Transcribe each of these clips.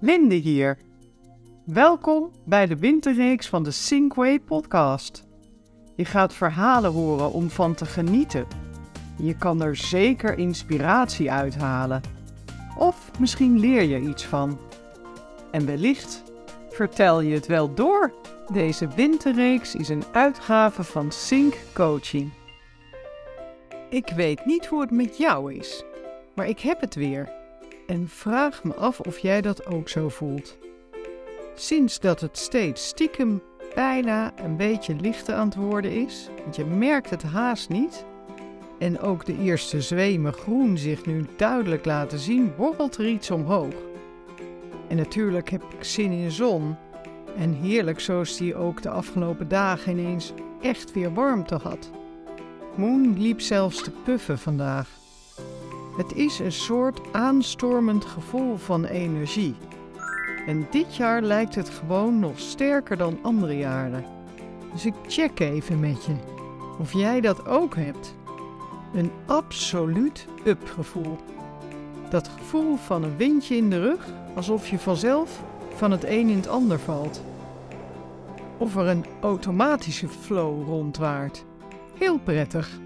Linde hier. Welkom bij de winterreeks van de Sinkway podcast. Je gaat verhalen horen om van te genieten. Je kan er zeker inspiratie uithalen. Of misschien leer je iets van. En wellicht vertel je het wel door. Deze winterreeks is een uitgave van Sync Coaching. Ik weet niet hoe het met jou is, maar ik heb het weer. En vraag me af of jij dat ook zo voelt. Sinds dat het steeds stiekem bijna een beetje lichter aan het worden is, want je merkt het haast niet, en ook de eerste zwemen groen zich nu duidelijk laten zien, borrelt er iets omhoog. En natuurlijk heb ik zin in zon. En heerlijk zoals die ook de afgelopen dagen ineens echt weer warmte had. Moon liep zelfs te puffen vandaag. Het is een soort aanstormend gevoel van energie. En dit jaar lijkt het gewoon nog sterker dan andere jaren. Dus ik check even met je of jij dat ook hebt. Een absoluut up-gevoel. Dat gevoel van een windje in de rug, alsof je vanzelf van het een in het ander valt. Of er een automatische flow rondwaart. Heel prettig.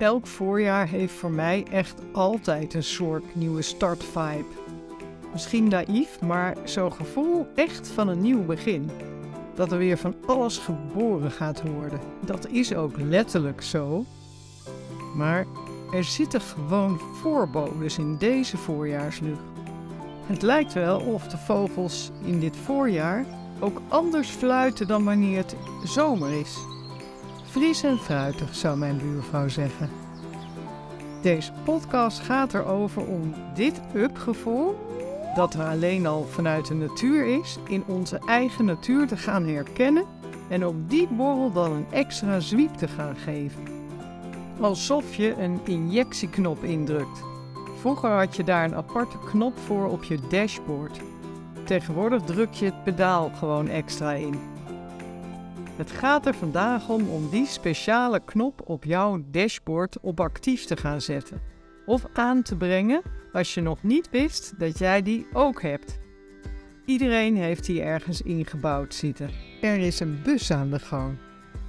Elk voorjaar heeft voor mij echt altijd een soort nieuwe start-vibe. Misschien naïef, maar zo'n gevoel echt van een nieuw begin. Dat er weer van alles geboren gaat worden. Dat is ook letterlijk zo. Maar er zitten gewoon voorbodes in deze voorjaarslucht. Het lijkt wel of de vogels in dit voorjaar ook anders fluiten dan wanneer het zomer is. Fris en fruitig, zou mijn buurvrouw zeggen. Deze podcast gaat erover om dit up-gevoel, dat er alleen al vanuit de natuur is, in onze eigen natuur te gaan herkennen en op die borrel dan een extra zwiep te gaan geven. Alsof je een injectieknop indrukt. Vroeger had je daar een aparte knop voor op je dashboard. Tegenwoordig druk je het pedaal gewoon extra in. Het gaat er vandaag om om die speciale knop op jouw dashboard op actief te gaan zetten. Of aan te brengen als je nog niet wist dat jij die ook hebt. Iedereen heeft die ergens ingebouwd zitten. Er is een bus aan de gang.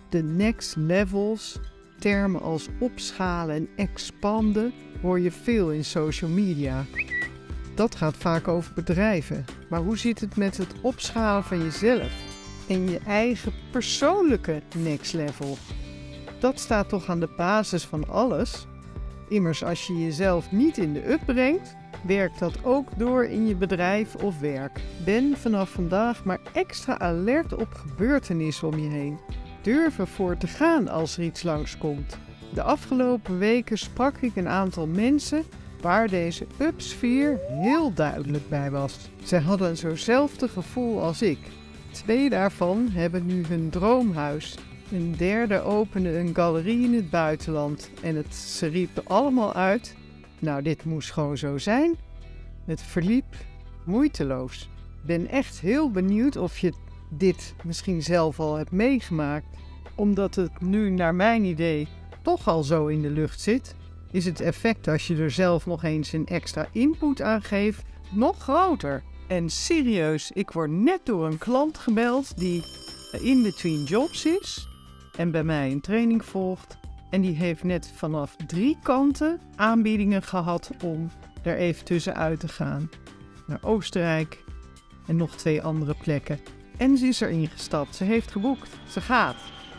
De next levels, termen als opschalen en expanden hoor je veel in social media. Dat gaat vaak over bedrijven. Maar hoe zit het met het opschalen van jezelf? En je eigen persoonlijke next level. Dat staat toch aan de basis van alles? Immers, als je jezelf niet in de up brengt, werkt dat ook door in je bedrijf of werk. Ben vanaf vandaag maar extra alert op gebeurtenissen om je heen. Durf ervoor te gaan als er iets langskomt. De afgelopen weken sprak ik een aantal mensen waar deze up-sfeer heel duidelijk bij was. Zij hadden zo'nzelfde gevoel als ik. Twee daarvan hebben nu hun droomhuis. Een derde opende een galerie in het buitenland. En het, ze riepen allemaal uit: Nou, dit moest gewoon zo zijn. Het verliep moeiteloos. Ik ben echt heel benieuwd of je dit misschien zelf al hebt meegemaakt. Omdat het nu, naar mijn idee, toch al zo in de lucht zit, is het effect als je er zelf nog eens een extra input aan geeft nog groter. En serieus, ik word net door een klant gebeld die in between jobs is en bij mij een training volgt. En die heeft net vanaf drie kanten aanbiedingen gehad om er even tussenuit te gaan. Naar Oostenrijk en nog twee andere plekken. En ze is erin gestapt. Ze heeft geboekt. Ze gaat.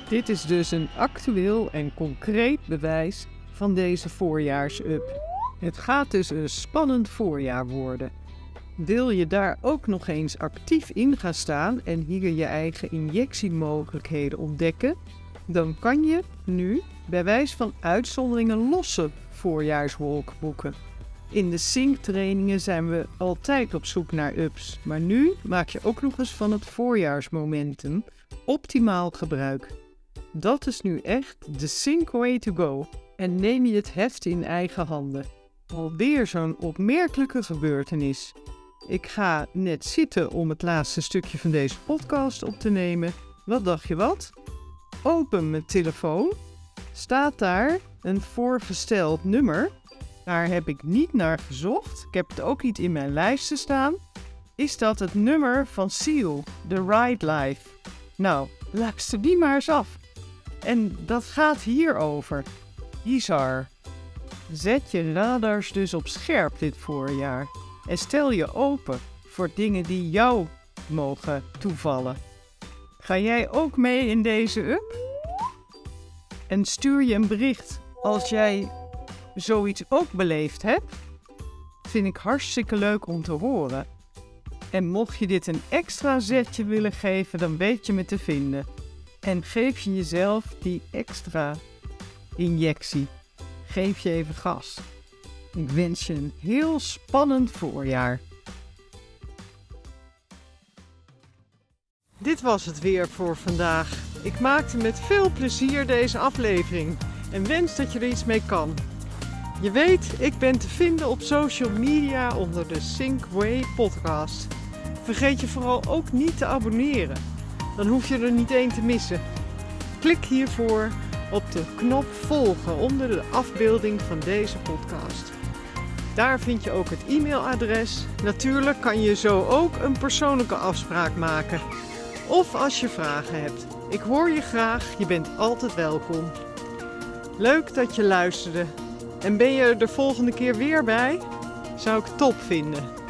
Dit is dus een actueel en concreet bewijs van deze voorjaars-up. Het gaat dus een spannend voorjaar worden. Wil je daar ook nog eens actief in gaan staan en hier je eigen injectiemogelijkheden ontdekken, dan kan je nu bij wijze van uitzondering een losse voorjaarswolk boeken. In de SYNC-trainingen zijn we altijd op zoek naar ups, maar nu maak je ook nog eens van het voorjaarsmomentum optimaal gebruik. Dat is nu echt de Sync way to go en neem je het heft in eigen handen. Alweer zo'n opmerkelijke gebeurtenis. Ik ga net zitten om het laatste stukje van deze podcast op te nemen. Wat dacht je wat? Open mijn telefoon. Staat daar een voorgesteld nummer. Daar heb ik niet naar gezocht. Ik heb het ook niet in mijn lijsten staan. is dat het nummer van Seal, The Ride Life. Nou, luister die maar eens af. En dat gaat hierover. Bizar. Zet je radars dus op scherp dit voorjaar en stel je open voor dingen die jou mogen toevallen. Ga jij ook mee in deze up? En stuur je een bericht als jij zoiets ook beleefd hebt? Vind ik hartstikke leuk om te horen. En mocht je dit een extra zetje willen geven, dan weet je me te vinden. En geef je jezelf die extra injectie. Geef je even gas. Ik wens je een heel spannend voorjaar. Dit was het weer voor vandaag. Ik maakte met veel plezier deze aflevering en wens dat je er iets mee kan. Je weet, ik ben te vinden op social media onder de Synkway podcast. Vergeet je vooral ook niet te abonneren. Dan hoef je er niet één te missen. Klik hiervoor op de knop volgen onder de afbeelding van deze podcast. Daar vind je ook het e-mailadres. Natuurlijk kan je zo ook een persoonlijke afspraak maken. Of als je vragen hebt. Ik hoor je graag, je bent altijd welkom. Leuk dat je luisterde. En ben je er de volgende keer weer bij? Zou ik top vinden.